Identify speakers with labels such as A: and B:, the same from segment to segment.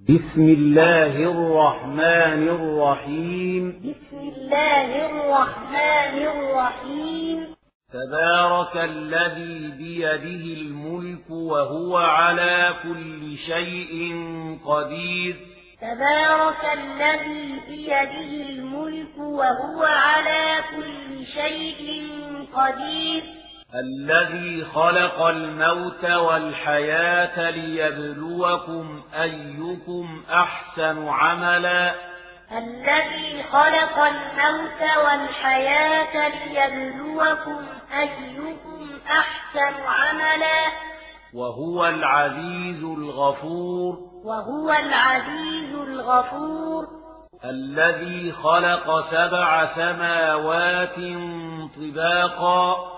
A: بسم الله الرحمن الرحيم.
B: بسم الله الرحمن الرحيم.
A: تبارك الذي بيده الملك وهو على كل شيء قدير.
B: تبارك الذي بيده الملك وهو على كل شيء قدير.
A: الذي خلق الموت والحياة ليبلوكم أيكم أحسن عملا.
B: الذي خلق الموت والحياة ليبلوكم أيكم أحسن عملا.
A: وهو العزيز الغفور.
B: وهو العزيز الغفور.
A: الذي خلق سبع سماوات طباقا.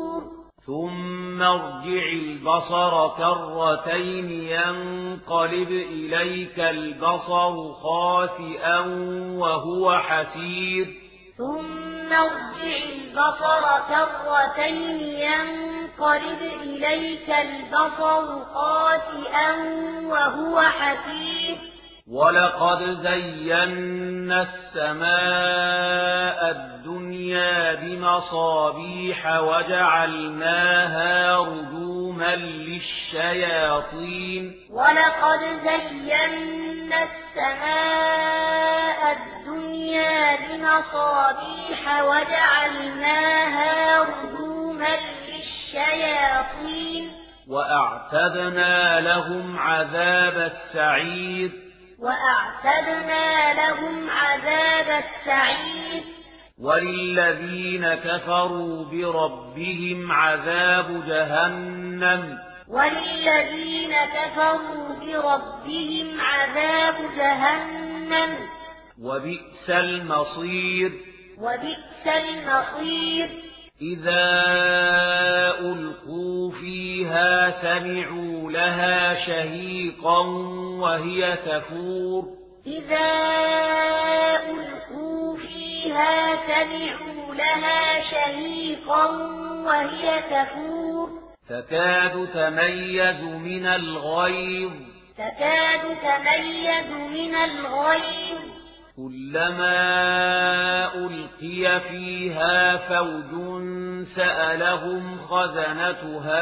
A: ثم ارجع البصر كرتين ينقلب إليك البصر خاسئا وهو حسير
B: ثم ارجع البصر كرتين ينقلب إليك البصر خاسئا وهو حسير
A: ولقد زينا السماء الدنيا بمصابيح وجعلناها رجوما للشياطين.
B: ولقد زينا السماء الدنيا بمصابيح وجعلناها رجوما للشياطين.
A: وأعتدنا لهم عذاب السعير.
B: وأعتدنا لهم عذاب السعير.
A: وللذين كفروا بربهم عذاب جهنم.
B: وللذين كفروا بربهم عذاب جهنم.
A: وبئس المصير.
B: وبئس المصير.
A: إذا ألقوا فيها سمعوا لها شهيقا وهي تفور.
B: إذا ألقوا فيها سمعوا لها شهيقا وهي تفور.
A: تكاد تميز من الغيظ.
B: تكاد تميز من الغيظ.
A: كلما ألقي فيها فوج سألهم خزنتها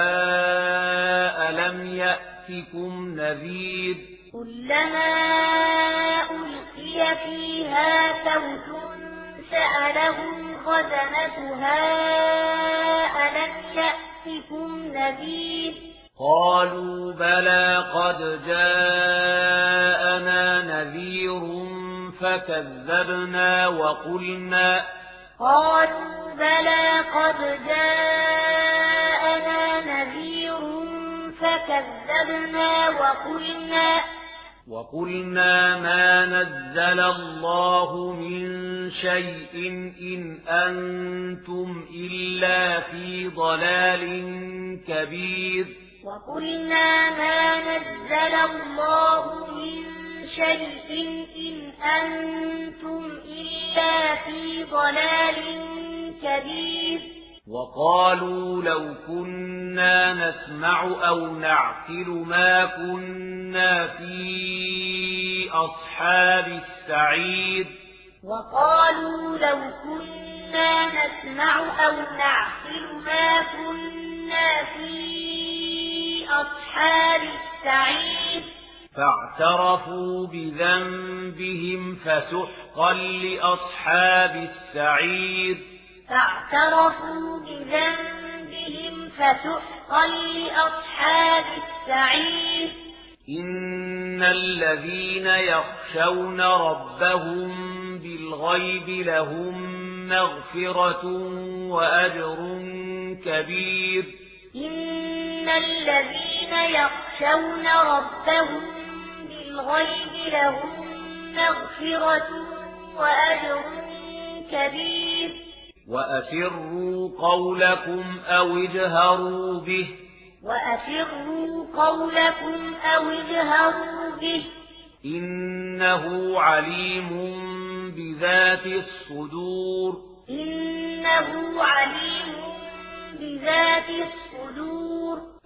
A: ألم يأتكم نذير؟
B: كلما ألقي فيها فوج سألهم خزنتها ألم يأتكم نذير؟
A: قالوا بلى قد جاءنا نذير فكذبنا وقلنا
B: قالوا بلى قد جاءنا نذير فكذبنا وقلنا
A: وقلنا ما نزل الله من شيء إن أنتم إلا في ضلال كبير.
B: وقلنا ما نزل الله من شيء إن أنتم إلا في ضلال كبير.
A: وقالوا لو كنا نسمع أو نعقل ما كنا في أصحاب السعير.
B: وقالوا لو كنا نسمع أو نعقل ما كنا في أصحاب السعير.
A: فاعترفوا بذنبهم فسحقا لأصحاب السعير.
B: فاعترفوا بذنبهم فسحقا لأصحاب السعير.
A: إن الذين يخشون ربهم بالغيب لهم مغفرة وأجر كبير.
B: إن الذين يخشون ربهم بالغيب لهم مغفرة وأجر كبير.
A: وأسروا قولكم أو اجهروا به.
B: وأسروا قولكم أو اجهروا به.
A: إنه عليم بذات الصدور.
B: إنه عليم بذات الصدور.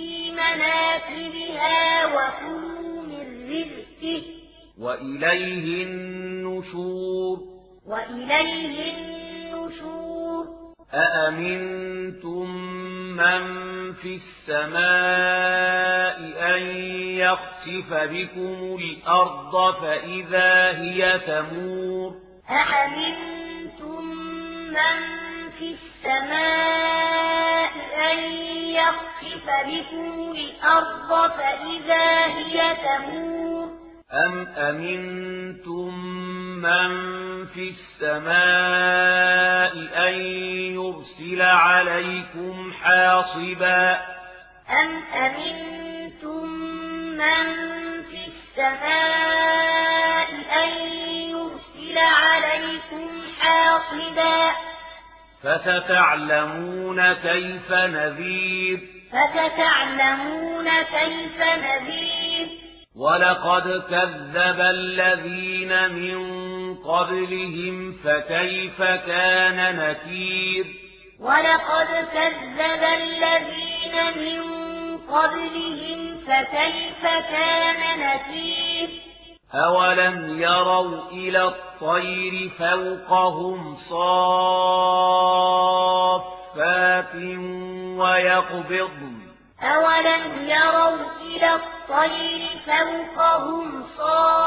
B: في مناكبها وكلوا من رزقه
A: وإليه النشور.
B: وإليه النشور.
A: أأمنتم من في السماء أن يخسف بكم الأرض فإذا هي تمور؟
B: أأمنتم من في السماء أن يخسف بكم الأرض فإذا هي تمور
A: أم أمنتم من في السماء أن يرسل عليكم حاصبا
B: أم أمنتم من في السماء أن يرسل عليكم حاصبا
A: فستعلمون كيف نذير.
B: فستعلمون كيف نذير.
A: ولقد كذب الذين من قبلهم فكيف كان نكير؟
B: ولقد كذب الذين من قبلهم فكيف كان نكير؟
A: أولم يروا إلى الطير فوقهم صافات ويقبضن
B: أولم يروا إلى الطير فوقهم صافات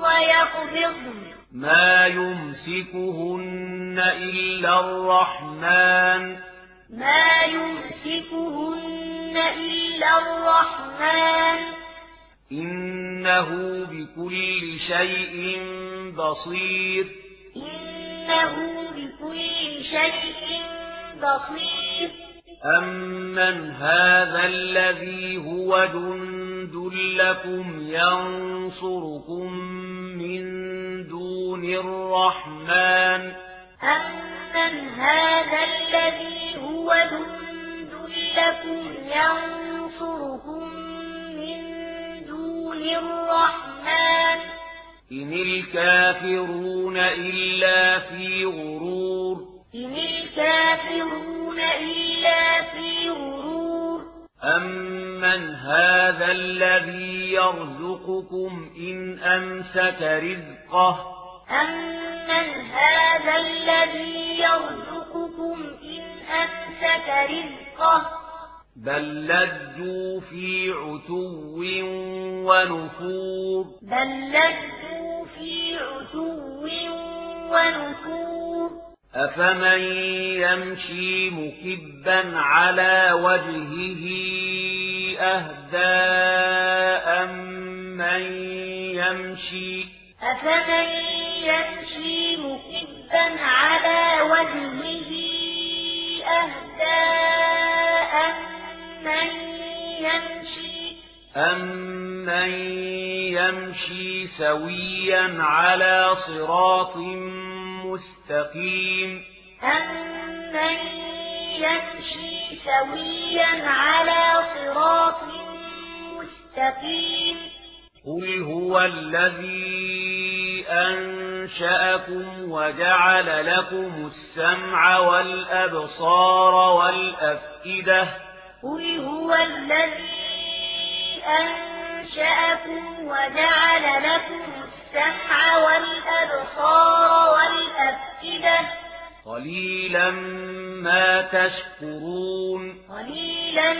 B: ويقبضن
A: ما يمسكهن إلا الرحمن
B: ما يمسكهن إلا الرحمن
A: إنه بكل شيء بصير
B: إنه بكل شيء بصير
A: أمن هذا الذي هو جند لكم ينصركم من دون الرحمن
B: أمن هذا الذي هو جند لكم ينصركم من دون الرحمن
A: إن الكافرون إلا في غرور
B: إن الكافرون إلا في غرور
A: أمن هذا الذي يرزقكم إن أمسك رزقه
B: أمن هذا الذي يرزقكم إن أمسك رزقه
A: بل لجوا في عتو ونفور.
B: بل لجوا في عتو ونفور.
A: أفمن يمشي مكبا على وجهه أهداء من يمشي؟
B: أفمن يمشي مكبا على وجهه أهداء يمشي
A: أمن يمشي سويا على صراط مستقيم
B: أمن يمشي سويا على صراط مستقيم
A: قل هو الذي أنشأكم وجعل لكم السمع والأبصار والأفئدة
B: قل هو الذي أنشأكم وجعل لكم السمع والأبصار والأفئدة.
A: قليلا ما تشكرون.
B: قليلا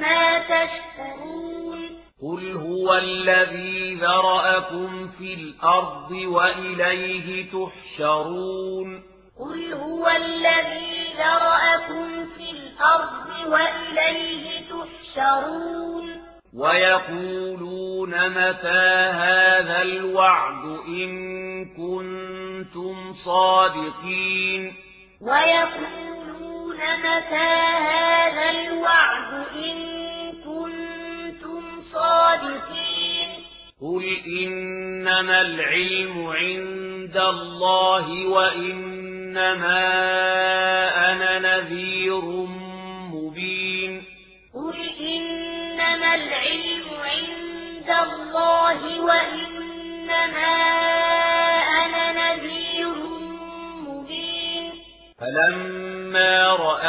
B: ما تشكرون.
A: قل هو الذي ذرأكم في الأرض وإليه تحشرون.
B: قل هو الذي ذرأكم في الأرض وإليه تحشرون.
A: ويقولون متى هذا الوعد إن كنتم صادقين؟
B: ويقولون متى هذا الوعد إن كنتم صادقين؟
A: قل إنما العلم عند الله وإنما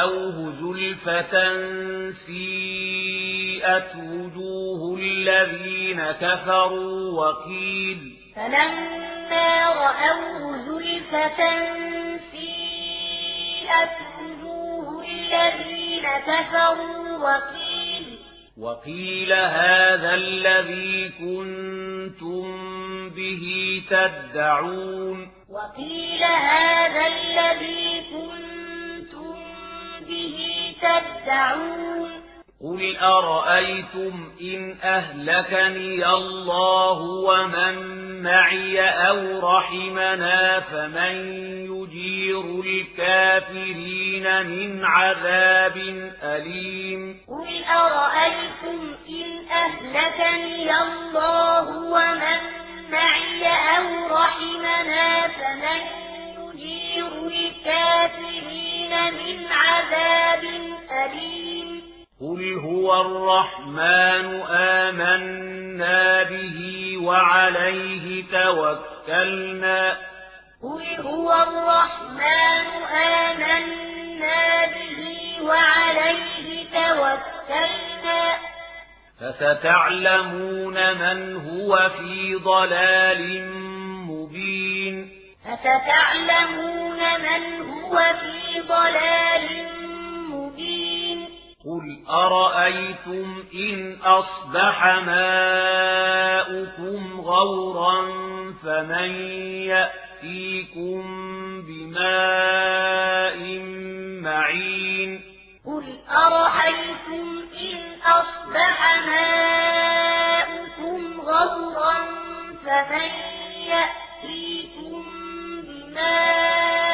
A: رأوه زلفة سيئت وجوه الذين كفروا وقيل
B: فلما رأوه زلفة سيئت وجوه الذين كفروا وقيل
A: وقيل هذا الذي كنتم به تدعون
B: وقيل هذا الذي كنتم به تدعون.
A: قل أرأيتم إن أهلكني الله ومن معي أو رحمنا فمن يجير الكافرين من عذاب أليم.
B: قل أرأيتم
A: فستعلمون من هو في ضلال مبين.
B: فستعلمون من هو في ضلال مبين.
A: قل أرأيتم إن أصبح ماؤكم غورا فمن يأتيكم بماء معين؟
B: قل أرأيتم أصبح ماؤكم غورا فمن يأتيكم بماء